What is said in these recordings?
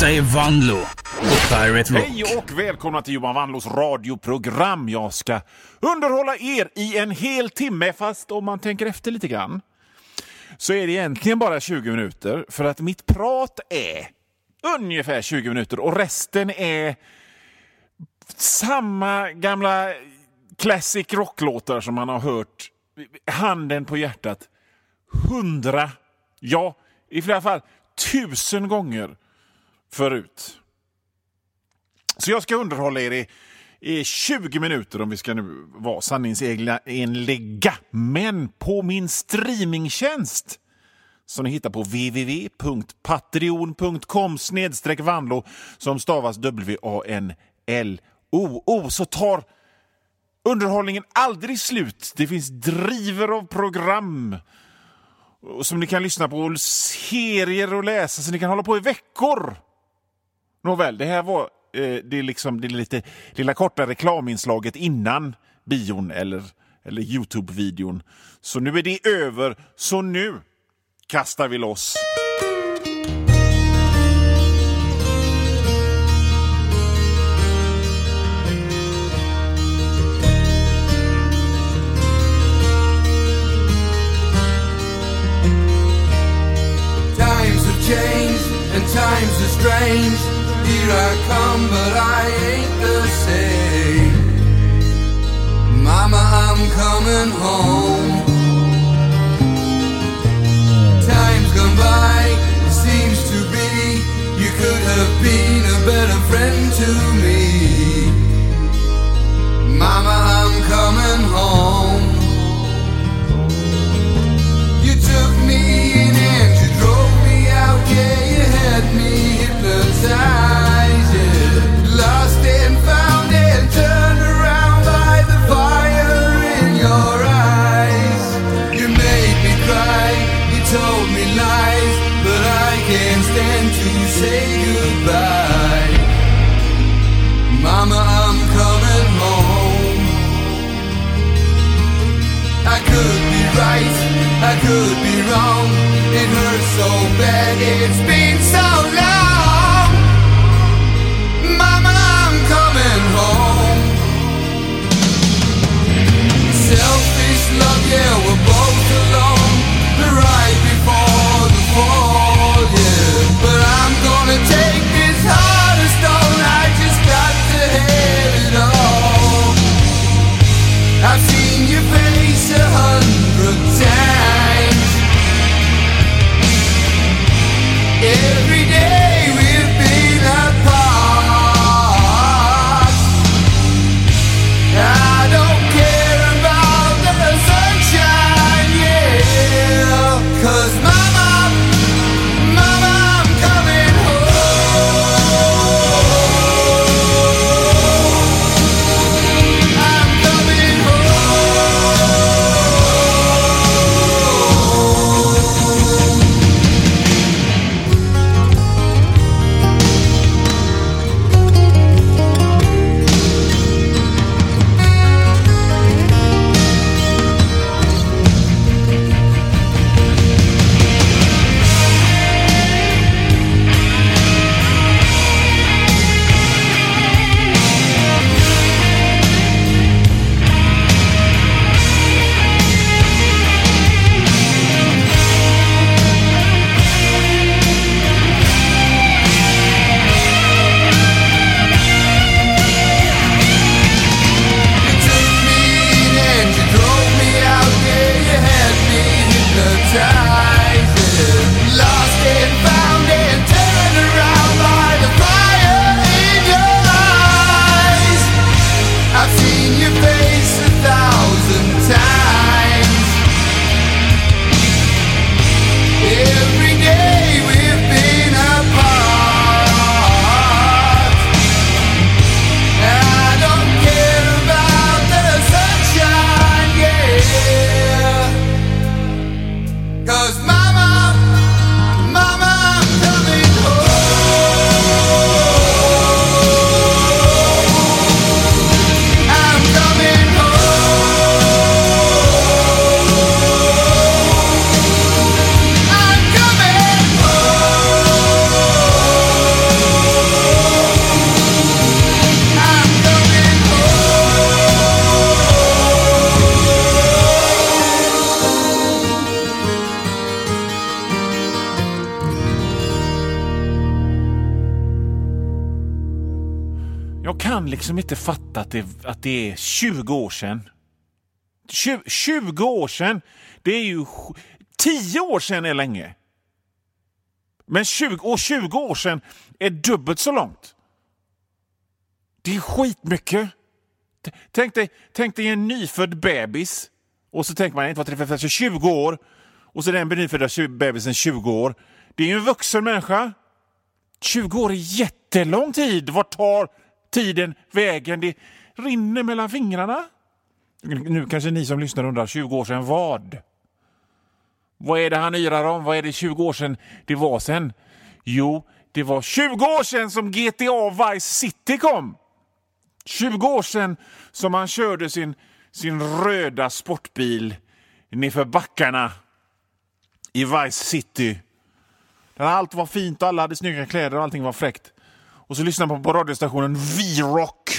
Detta är Vanlo på Pirate Rock. Hej och välkomna till Johan Vanlos radioprogram. Jag ska underhålla er i en hel timme, fast om man tänker efter lite grann så är det egentligen bara 20 minuter, för att mitt prat är ungefär 20 minuter och resten är samma gamla classic rocklåtar som man har hört, handen på hjärtat, hundra, ja, i flera fall tusen gånger förut. Så jag ska underhålla er i, i 20 minuter om vi ska nu vara sanningsenliga. Men på min streamingtjänst som ni hittar på www.patreon.com snedstreck vanlo som stavas W-A-N-L-O-O så tar underhållningen aldrig slut. Det finns driver av program som ni kan lyssna på, serier och läsa så ni kan hålla på i veckor. Nåväl, det här var eh, det, liksom, det lite, lilla korta reklaminslaget innan bion eller, eller Youtube-videon. Så nu är det över, så nu kastar vi loss. Coming home. Time's gone by, it seems to be. You could have been a better friend to me. Mama, I'm coming home. Could be wrong. It hurts so bad, it's been so long. Liksom inte fatta att det, att det är 20 år sedan. 20, 20 år sedan! Det är ju... 10 år sedan är länge. Men 20, och 20 år sedan är dubbelt så långt. Det är skitmycket. T- Tänk dig, tänk dig en nyfödd bebis och så tänker man 1, 2, 3, 4, 5, 6, 20 år och så är den nyfödda bebisen 20 år. Det är ju en vuxen människa. 20 år är jättelång tid. Vad tar tiden vägen? Det rinner mellan fingrarna. Nu kanske ni som lyssnar undrar, 20 år sedan vad? Vad är det han yrar om? Vad är det 20 år sedan det var sen? Jo, det var 20 år sedan som GTA Vice City kom. 20 år sedan som han körde sin, sin röda sportbil nerför backarna i Vice City. Där allt var fint och alla hade snygga kläder och allting var fräckt. Och så lyssnade man på radiostationen V-Rock.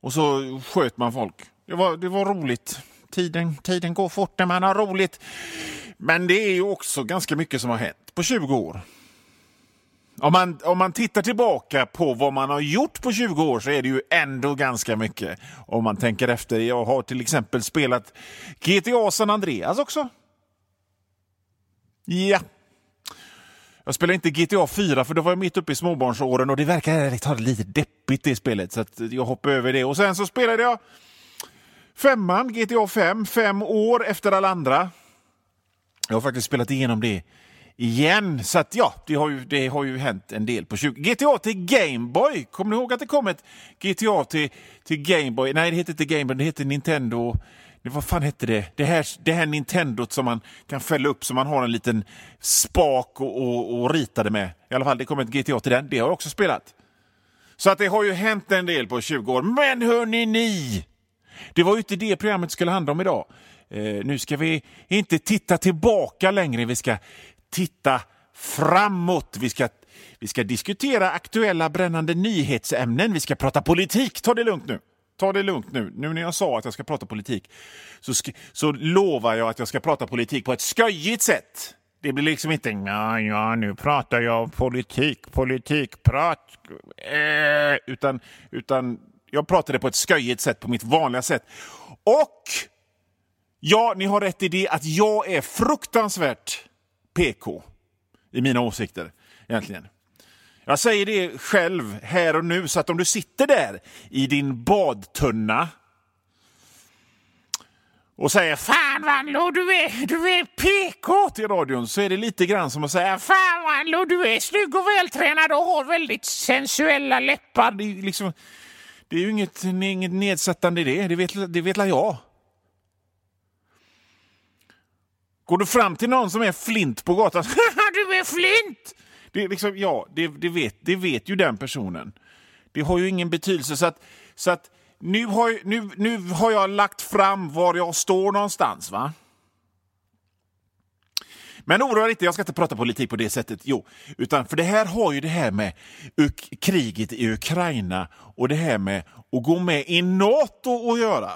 Och så sköt man folk. Det var, det var roligt. Tiden, tiden går fort när man har roligt. Men det är ju också ganska mycket som har hänt på 20 år. Om man, om man tittar tillbaka på vad man har gjort på 20 år så är det ju ändå ganska mycket. Om man tänker efter. Jag har till exempel spelat GTA San Andreas också. Ja. Jag spelade inte GTA 4 för då var jag mitt uppe i småbarnsåren och det verkar ärligt lite deppigt det spelet så att jag hoppade över det. Och sen så spelade jag femman, GTA 5, fem år efter alla andra. Jag har faktiskt spelat igenom det igen. Så att ja, det har ju, det har ju hänt en del på 20. GTA till Gameboy. Kommer ni ihåg att det kom ett GTA till, till Gameboy? Nej, det heter inte Gameboy, det heter Nintendo. Vad fan hette det? Det här, det här Nintendot som man kan fälla upp så man har en liten spak och, och, och rita det med. I alla fall, det kommer ett GTA till den. Det har jag också spelat. Så att det har ju hänt en del på 20 år. Men hörni ni! Det var ju inte det programmet skulle handla om idag. Eh, nu ska vi inte titta tillbaka längre, vi ska titta framåt. Vi ska, vi ska diskutera aktuella brännande nyhetsämnen. Vi ska prata politik. Ta det lugnt nu. Ta det lugnt nu. Nu när jag sa att jag ska prata politik så, så lovar jag att jag ska prata politik på ett sköjigt sätt. Det blir liksom inte ja, ja, nu pratar jag politik, politik, prat. Eh, utan, utan jag pratade på ett sköjigt sätt, på mitt vanliga sätt. Och ja, ni har rätt i det att jag är fruktansvärt PK i mina åsikter egentligen. Jag säger det själv här och nu, så att om du sitter där i din badtunna och säger Fan Vanlo, du är, du är PK till radion så är det lite grann som att säga Fan Vanlo, du är snygg och vältränad och har väldigt sensuella läppar. Det är, ju liksom, det är ju inget, inget nedsättande i det, det vet, det vet la jag. Går du fram till någon som är flint på gatan, du är flint! Det, liksom, ja, det, det, vet, det vet ju den personen. Det har ju ingen betydelse. Så att, så att nu, har, jag- nu, nu har jag lagt fram var jag står någonstans. va? Men oroa dig inte, jag ska inte prata politik på det sättet. Jo, utan för det här har ju det här med uk- kriget i Ukraina och det här med att gå med i NATO att göra.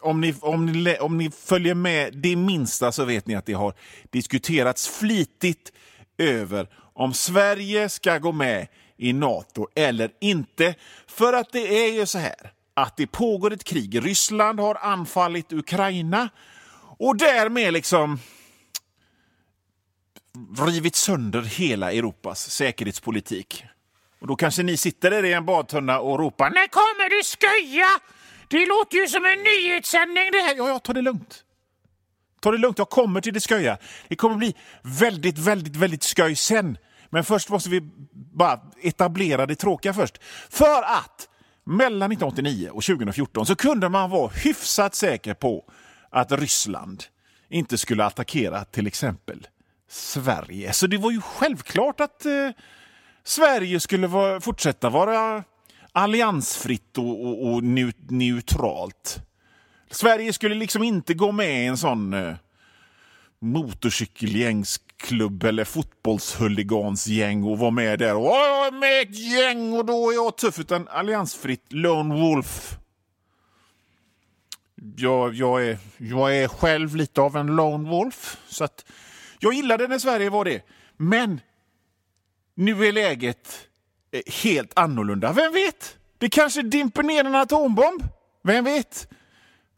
Om, ni, om, ni, om ni följer med det minsta så vet ni att det har diskuterats flitigt över om Sverige ska gå med i NATO eller inte. För att det är ju så här att det pågår ett krig. Ryssland har anfallit Ukraina och därmed liksom rivit sönder hela Europas säkerhetspolitik. Och då kanske ni sitter där i en badtunna och ropar När kommer du skoja? Det låter ju som en nyhetssändning det här. Ja, ja, ta det lugnt. Ta det lugnt, jag kommer till det sköja. Det kommer bli väldigt, väldigt, väldigt skoj sen. Men först måste vi bara etablera det tråkiga först. För att mellan 1989 och 2014 så kunde man vara hyfsat säker på att Ryssland inte skulle attackera till exempel Sverige. Så det var ju självklart att eh, Sverige skulle vara, fortsätta vara alliansfritt och, och, och neutralt. Sverige skulle liksom inte gå med i en sån eh, motorcykelgängsklubb eller fotbollshuligansgäng och vara med där och jag är med i ett gäng och då är jag tuff. Utan alliansfritt, lone wolf. Jag, jag, är, jag är själv lite av en lone wolf. Så att jag gillade när Sverige var det. Men nu är läget eh, helt annorlunda. Vem vet? Det kanske dimper ner en atombomb? Vem vet?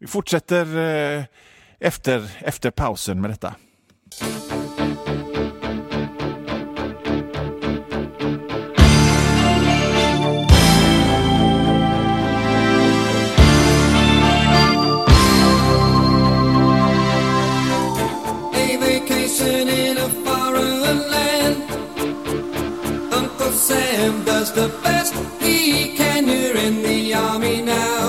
Vi fortsätter eh, efter, efter pausen med detta. A vacation in a foreign land. Uncle Sam does the best he can. You're in the army now.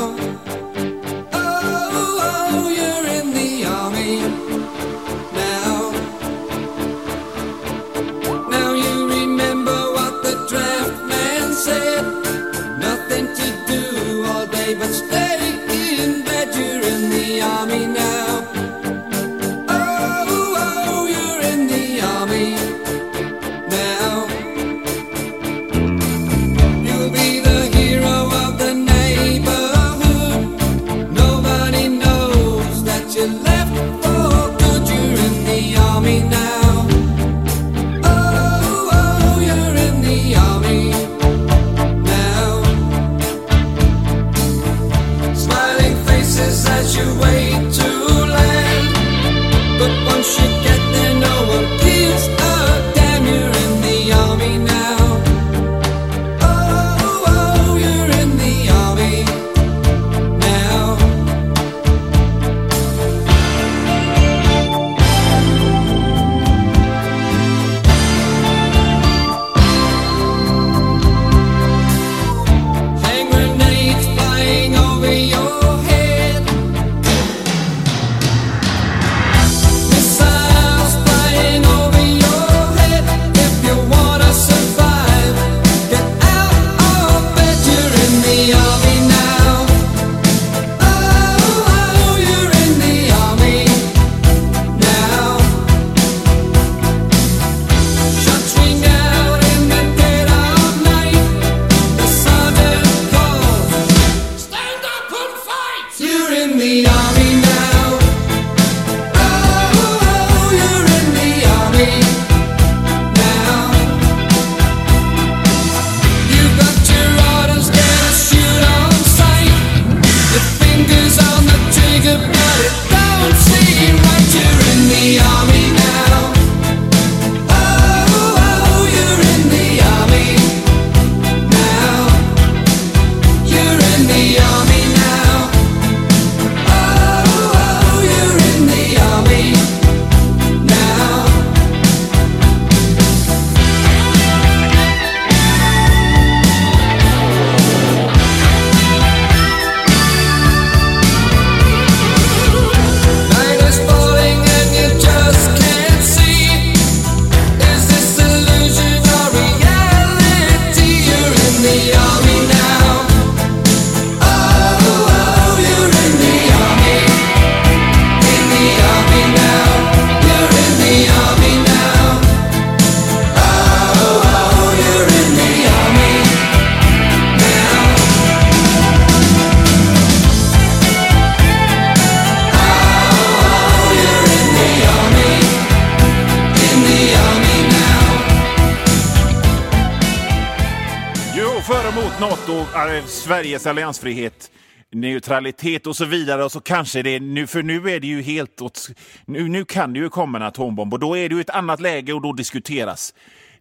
Alliansfrihet, neutralitet och så vidare. Och så kanske det, nu, för nu är det ju helt åt, nu, nu kan det ju komma en atombomb och då är det ju ett annat läge och då diskuteras.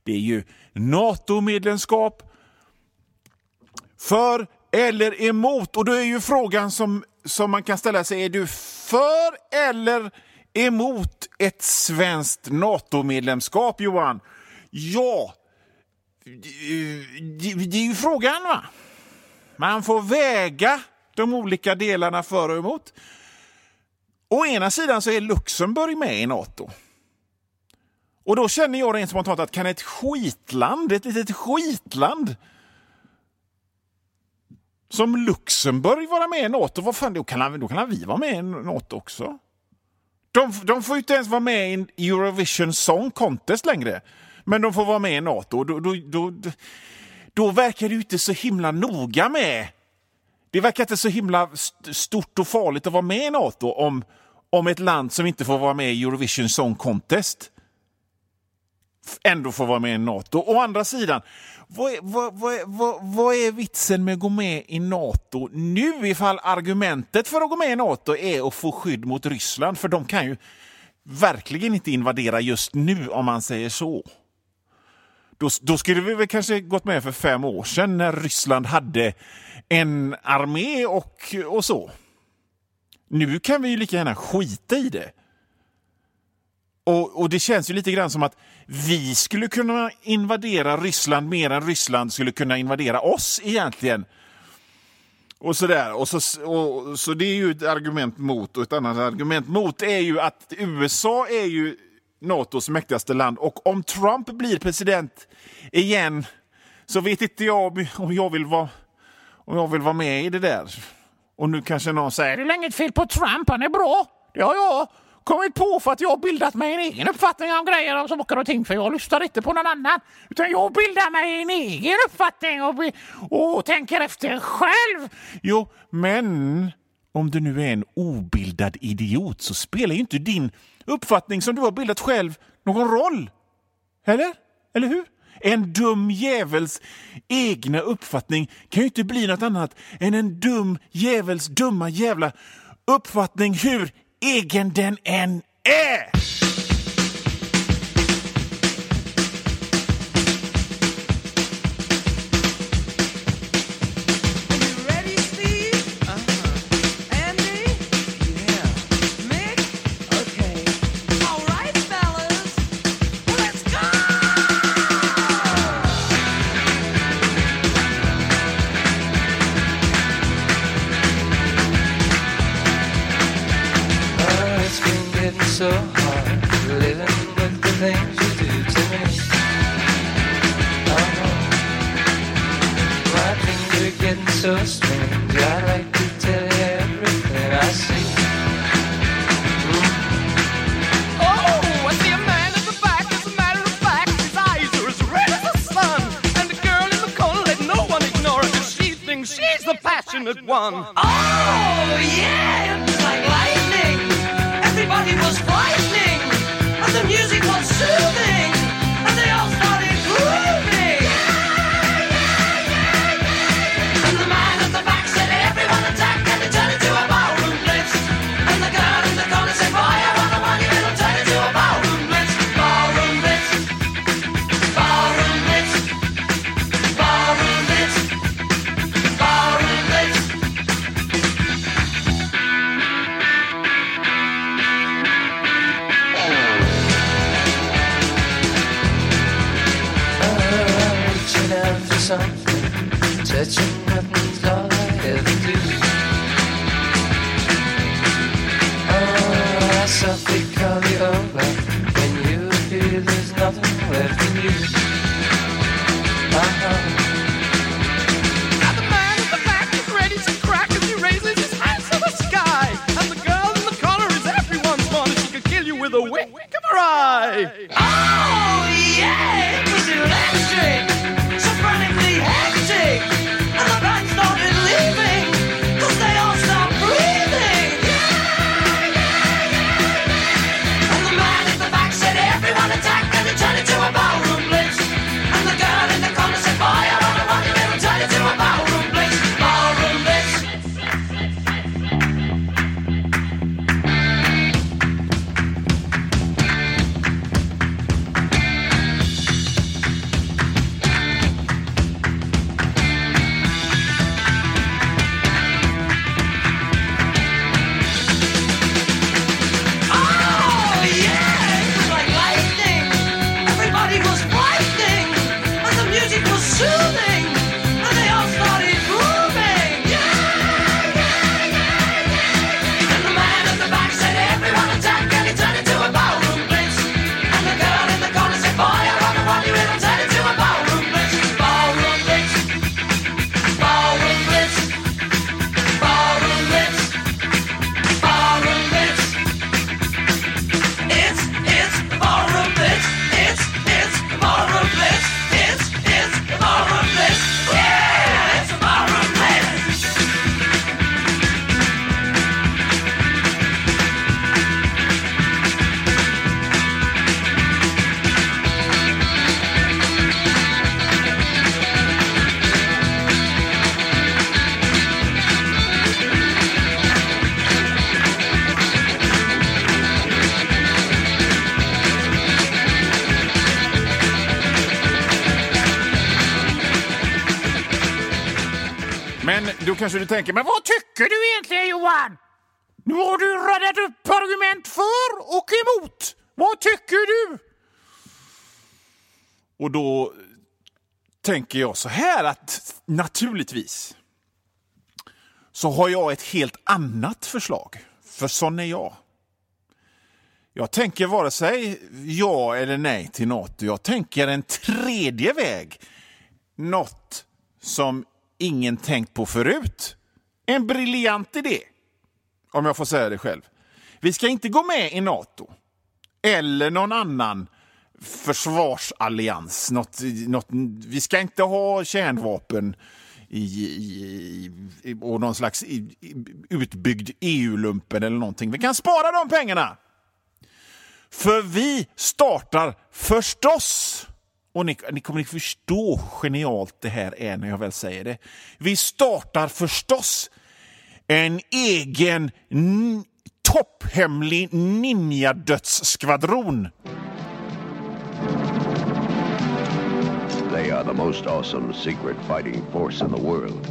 Det är ju NATO-medlemskap för eller emot. Och då är ju frågan som, som man kan ställa sig, är du för eller emot ett svenskt NATO-medlemskap, Johan? Ja, det, det är ju frågan va. Man får väga de olika delarna för och emot. Å ena sidan så är Luxemburg med i NATO. Och då känner jag rent spontant att kan ett skitland, ett litet skitland som Luxemburg vara med i NATO, vad fan, då, kan, då kan vi vara med i NATO också. De, de får ju inte ens vara med i Eurovision Song Contest längre. Men de får vara med i NATO. Då, då, då, då verkar det ju inte så himla noga med... Det verkar inte så himla stort och farligt att vara med i NATO om, om ett land som inte får vara med i Eurovision Song Contest ändå får vara med i NATO. Å andra sidan, vad är, vad, vad, vad, vad är vitsen med att gå med i NATO nu ifall argumentet för att gå med i NATO är att få skydd mot Ryssland? För de kan ju verkligen inte invadera just nu om man säger så. Då, då skulle vi väl kanske gått med för fem år sedan när Ryssland hade en armé och, och så. Nu kan vi ju lika gärna skita i det. Och, och Det känns ju lite grann som att vi skulle kunna invadera Ryssland mer än Ryssland skulle kunna invadera oss egentligen. Och sådär. Och så, och, så det är ju ett argument mot. Och ett annat argument mot är ju att USA är ju Natos mäktigaste land. Och om Trump blir president igen så vet inte jag om- jag vill vara, om jag vill vara med i det där. Och nu kanske någon säger Det är väl inget fel på Trump, han är bra. Det har jag kommit på för att jag har bildat mig en egen uppfattning om grejer och saker och ting för jag lyssnar inte på någon annan. Utan jag bildar mig en egen uppfattning och, och tänker efter själv. Jo, men om du nu är en obildad idiot så spelar ju inte din uppfattning som du har bildat själv någon roll. Eller? Eller hur? En dum jävels egna uppfattning kan ju inte bli något annat än en dum jävels dumma jävla uppfattning hur egen den än är. I softly over when you feel there's nothing left in you. Uh-huh. Now the man the back is ready to crack as he raises his hands to the sky. And the girl in the is everyone's. She could kill you with a wink of her eye. Kanske du tänker, men vad Vad tycker du egentligen Johan? Nu har du radat upp argument för och emot. Vad tycker du? Och då tänker jag så här att naturligtvis så har jag ett helt annat förslag. För sån är jag. Jag tänker vare sig ja eller nej till Nato. Jag tänker en tredje väg. Något som ingen tänkt på förut. En briljant idé. Om jag får säga det själv. Vi ska inte gå med i Nato. Eller någon annan försvarsallians. Något, något, vi ska inte ha kärnvapen i, i, i, och någon slags i, i, utbyggd EU-lumpen eller någonting. Vi kan spara de pengarna. För vi startar förstås, och ni, ni kommer att förstå hur genialt det här är när jag väl säger det. Vi startar förstås en egen topphemlig ninjadödsskvadron. They are the most awesome secret fighting force in the world.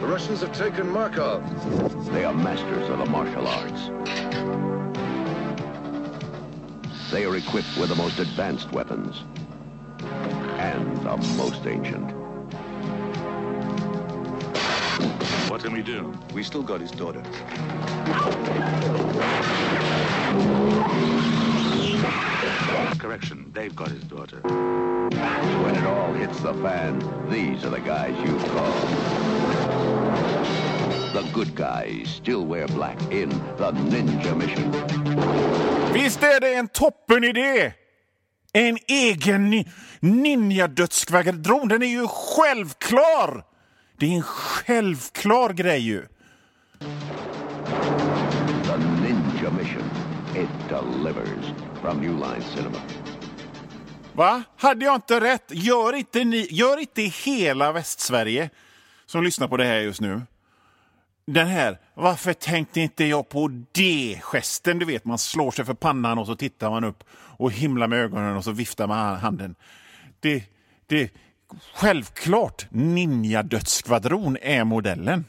The Russians have taken Markov. They are masters of the martial arts. They are equipped with the most advanced weapons and the most ancient. What can we do? We still got his daughter. Correction, they've got his daughter. When it all hits the fan, these are the guys you call. The good guys still wear black in the Ninja Mission. Visst är det en toppenidé? En egen ni- ninjadödsskvadron. Den är ju självklar! Det är en självklar grej ju. The Ninja Mission. It delivers from New Line Cinema. Va? Hade jag inte rätt? Gör inte, ni, gör inte hela Västsverige som lyssnar på det här just nu den här varför tänkte inte jag på det gesten? Du vet, man slår sig för pannan och så tittar man upp och himlar med ögonen och så viftar man handen. Det, det, självklart, ninja-dödsskvadron är modellen.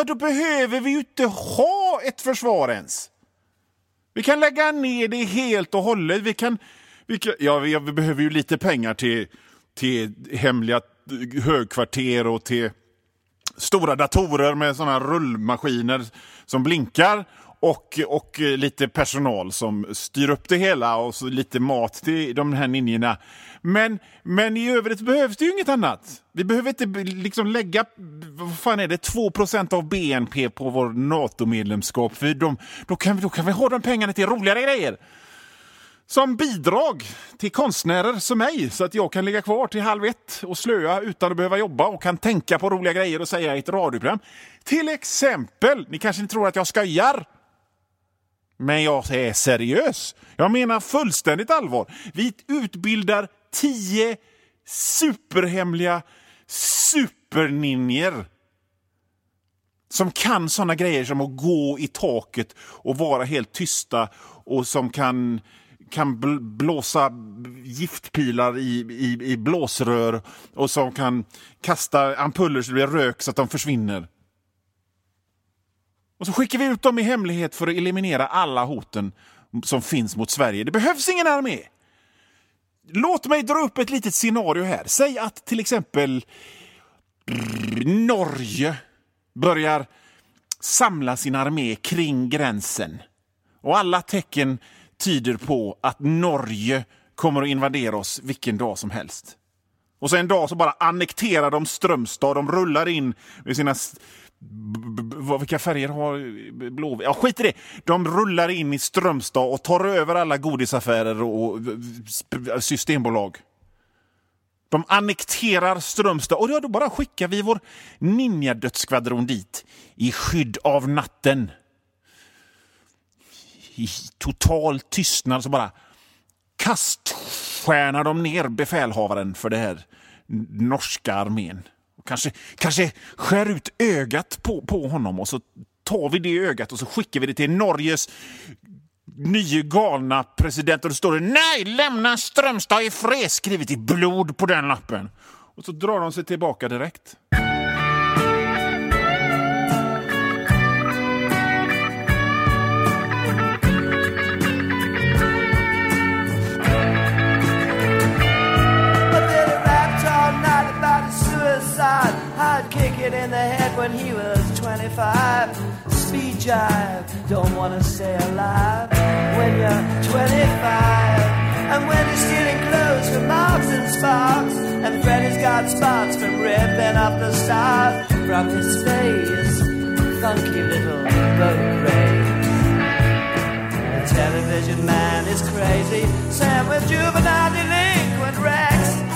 Ja då behöver vi ju inte ha ett försvar ens. Vi kan lägga ner det helt och hållet. Vi kan, vi kan, ja, vi, vi behöver ju lite pengar till, till hemliga högkvarter och till stora datorer med såna rullmaskiner som blinkar och, och lite personal som styr upp det hela och så lite mat till de här ninjorna. Men, men i övrigt behövs det ju inget annat. Vi behöver inte liksom lägga vad fan är det, 2% av BNP på vår NATO-medlemskap. För de, då, kan vi, då kan vi ha de pengarna till roligare grejer. Som bidrag till konstnärer som mig så att jag kan ligga kvar till halv ett och slöa utan att behöva jobba och kan tänka på roliga grejer och säga i ett radioprogram. Till exempel, ni kanske inte tror att jag skojar, men jag är seriös. Jag menar fullständigt allvar. Vi utbildar tio superhemliga superninjer som kan såna grejer som att gå i taket och vara helt tysta och som kan kan bl- blåsa giftpilar i, i, i blåsrör och som kan kasta ampuller så det blir rök så att de försvinner. Och så skickar vi ut dem i hemlighet för att eliminera alla hoten som finns mot Sverige. Det behövs ingen armé! Låt mig dra upp ett litet scenario här. Säg att till exempel Norge börjar samla sin armé kring gränsen. Och alla tecken tyder på att Norge kommer att invadera oss vilken dag som helst. Och så en dag så bara annekterar de Strömstad. De rullar in med sina vad- Vilka färger har eh, blåvitt? Ja, skit i det. De rullar in i Strömstad och tar över alla godisaffärer och systembolag. De annekterar Strömstad och ja, då bara skickar vi vår ninjadödsskvadron dit i skydd av natten i total tystnad så bara kaststjärnar de ner befälhavaren för det här norska armén. Och kanske, kanske skär ut ögat på, på honom och så tar vi det ögat och så skickar vi det till Norges nye galna president och då står det nej, lämna Strömstad i fred skrivet i blod på den lappen. Och så drar de sig tillbaka direkt. Kick it in the head when he was 25. Speed jive, don't wanna stay alive when you're 25. And when he's stealing clothes from Marks and Sparks, and Freddy's got spots from ripping up the stars from his face. Funky little boat race. The television man is crazy. Sam with juvenile delinquent Rex.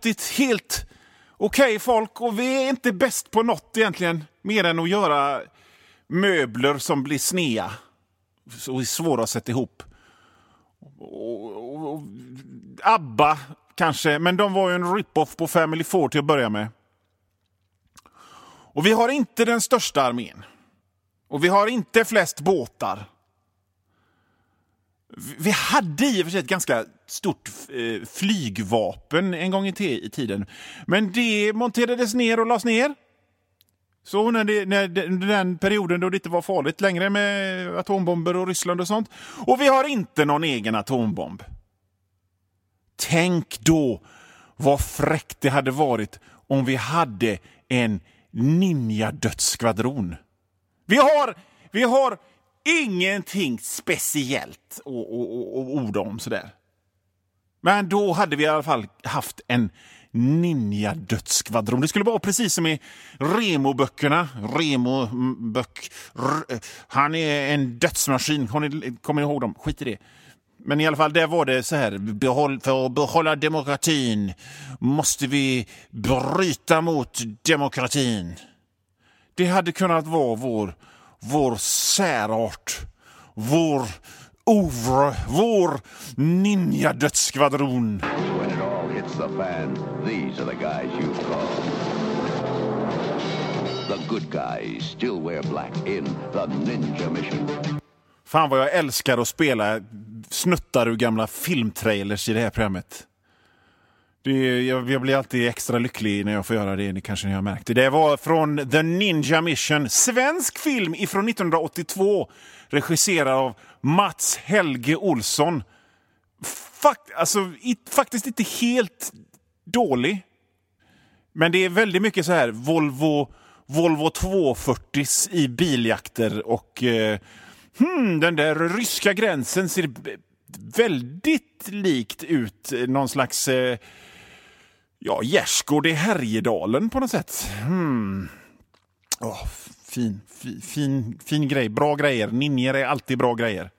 Medelmåttigt, helt okej folk och vi är inte bäst på något egentligen mer än att göra möbler som blir snea och är svåra att sätta ihop. Och, och, och, ABBA kanske, men de var ju en rip-off på Family Four till att börja med. Och vi har inte den största armén. Och vi har inte flest båtar. Vi hade i och för sig ett ganska stort eh, flygvapen en gång i, i tiden. Men det monterades ner och lades ner. Så när det, när det, under den perioden då det inte var farligt längre med atombomber och Ryssland och sånt. Och vi har inte någon egen atombomb. Tänk då vad fräckt det hade varit om vi hade en ninja-dödsskvadron. Vi har, vi har ingenting speciellt att, orda om sådär. Men då hade vi i alla fall haft en ninja-dödsskvadron. Det skulle vara precis som i Remo-böckerna. Remo-böck. Han är en dödsmaskin. Kommer ni ihåg dem? Skit i det. Men i alla fall, där var det så här. Behåll, för att behålla demokratin måste vi bryta mot demokratin. Det hade kunnat vara vår, vår särart. Vår Ovre. vår ninjadödsskvadron. When it all hits the fan, these are the guys you call. The good guys still wear black in the Ninja Mission. Fan vad jag älskar att spela snuttar ur gamla filmtrailers i det här programmet. Det är, jag, jag blir alltid extra lycklig när jag får göra det, ni kanske ni har märkt. det. Det var från The Ninja Mission, svensk film ifrån 1982, regisserad av Mats Helge Olsson. Fakt, alltså, i, faktiskt inte helt dålig. Men det är väldigt mycket så här Volvo, Volvo 240 i biljakter och eh, hmm, den där ryska gränsen ser väldigt likt ut. Någon slags eh, ja, gärdsgård i Härjedalen på något sätt. Hmm. Oh, fin, fin, fin, fin grej. Bra grejer. Ninjer är alltid bra grejer.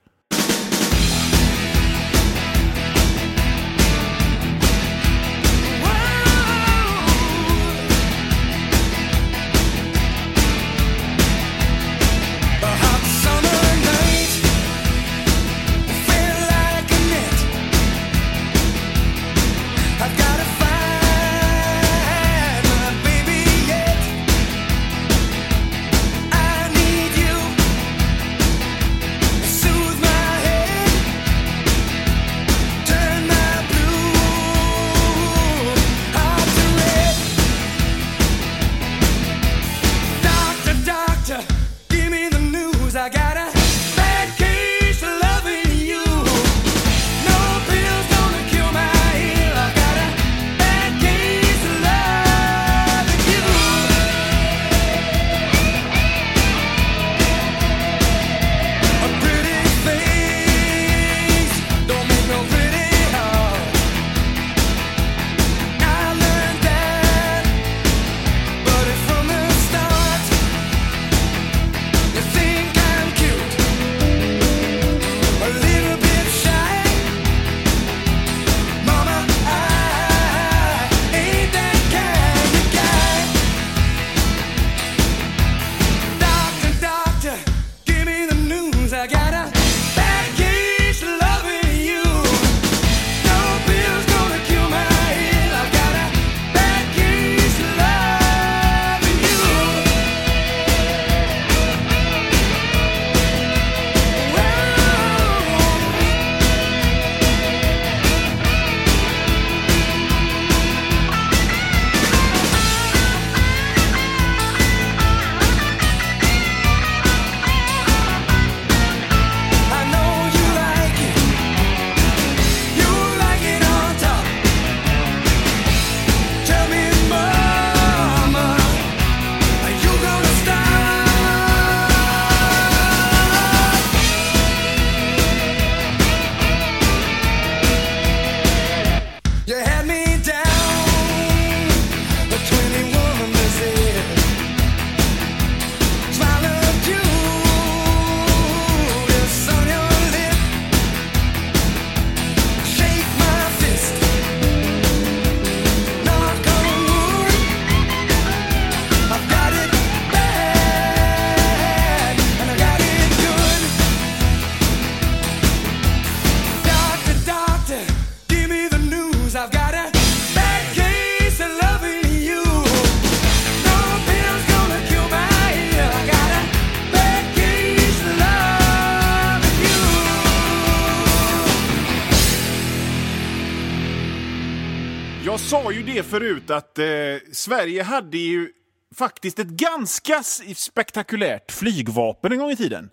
Att eh, Sverige hade ju faktiskt ett ganska spektakulärt flygvapen en gång i tiden.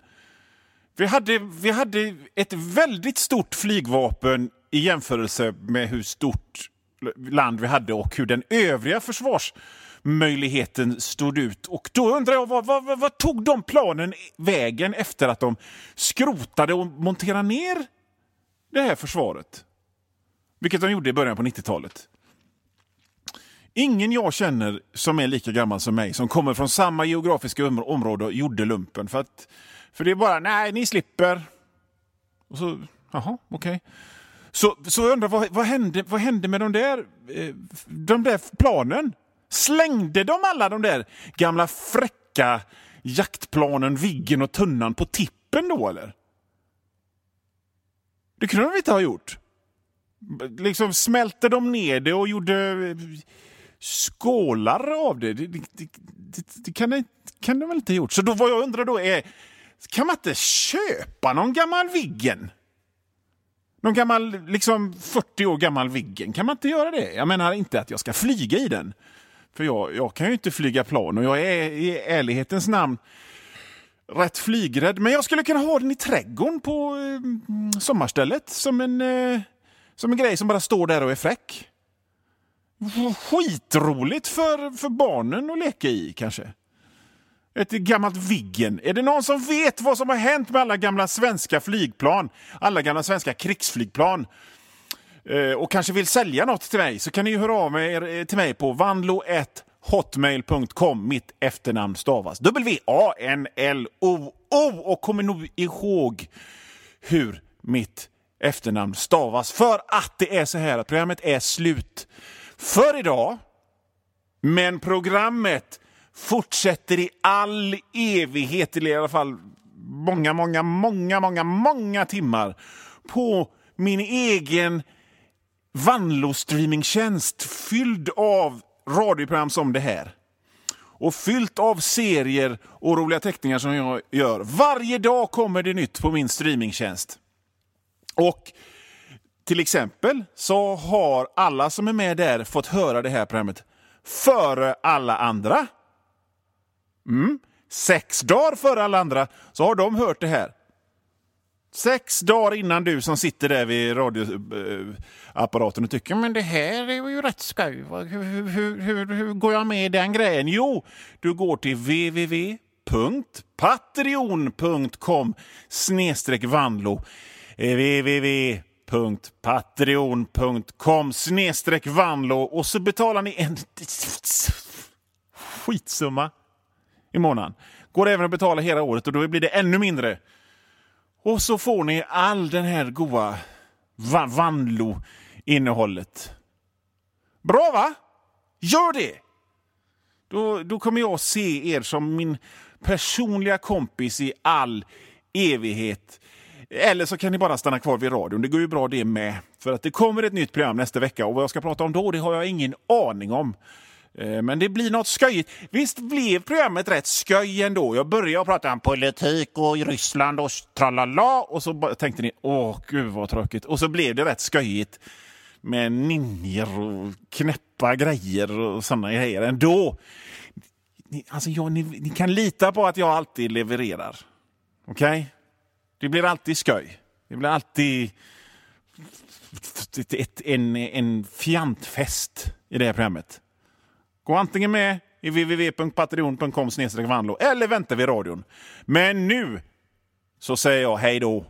Vi hade, vi hade ett väldigt stort flygvapen i jämförelse med hur stort land vi hade och hur den övriga försvarsmöjligheten stod ut. Och då undrar jag, vad, vad, vad tog de planen vägen efter att de skrotade och monterade ner det här försvaret? Vilket de gjorde i början på 90-talet. Ingen jag känner som är lika gammal som mig, som kommer från samma geografiska område, gjorde lumpen. För, att, för det är bara, nej, ni slipper. Och så, jaha, okej. Så, så jag undrar, vad, vad, hände, vad hände med de där, eh, de där planen? Slängde de alla de där gamla fräcka jaktplanen, Viggen och Tunnan på tippen då, eller? Det kunde de inte ha gjort. Liksom smälte de ner det och gjorde eh, skålar av det. Det, det, det, det, kan, det kan de väl inte ha gjort. Så då, vad jag undrar då är, kan man inte köpa någon gammal Viggen? Någon gammal, liksom 40 år gammal Viggen. Kan man inte göra det? Jag menar inte att jag ska flyga i den. För jag, jag kan ju inte flyga plan och jag är i ärlighetens namn rätt flygrädd. Men jag skulle kunna ha den i trädgården på eh, sommarstället som en, eh, som en grej som bara står där och är fräck. Skitroligt för, för barnen att leka i kanske. Ett gammalt Viggen. Är det någon som vet vad som har hänt med alla gamla svenska flygplan? Alla gamla svenska krigsflygplan? Eh, och kanske vill sälja något till mig så kan ni ju höra av er eh, till mig på vanlo1hotmail.com. Mitt efternamn stavas W-A-N-L-O-O. Och kom nog ihåg hur mitt efternamn stavas. För att det är så här att programmet är slut för idag. Men programmet fortsätter i all evighet, eller i alla fall många, många, många, många, många timmar på min egen Vanlo-streamingtjänst fylld av radioprogram som det här. Och fyllt av serier och roliga teckningar som jag gör. Varje dag kommer det nytt på min streamingtjänst. Och till exempel så har alla som är med där fått höra det här programmet före alla andra. Mm. Sex dagar före alla andra så har de hört det här. Sex dagar innan du som sitter där vid radioapparaten och tycker men det här är ju rätt skoj. Hur, hur, hur, hur, går jag med i den grejen? Jo, du går till www.patreon.com snedstreck vanlo eh, www.patreon.com snedstreck vanlo och så betalar ni en skitsumma i månaden. Går även att betala hela året och då blir det ännu mindre. Och så får ni all den här goa va- Vanlo-innehållet. Bra va? Gör det! Då, då kommer jag se er som min personliga kompis i all evighet. Eller så kan ni bara stanna kvar vid radion. Det går ju bra det med. För att det kommer ett nytt program nästa vecka och vad jag ska prata om då, det har jag ingen aning om. Eh, men det blir något skojigt. Visst blev programmet rätt skoj ändå? Jag började prata om politik och Ryssland och tralala och så tänkte ni åh gud vad tråkigt. Och så blev det rätt skojigt med ninjor och knäppa grejer och sådana grejer ändå. Ni, alltså ja, ni, ni kan lita på att jag alltid levererar. Okej? Det blir alltid skoj. Det blir alltid ett, ett, en, en fjantfest i det här programmet. Gå antingen med i www.patreon.com eller vänta vid radion. Men nu så säger jag hej då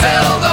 till the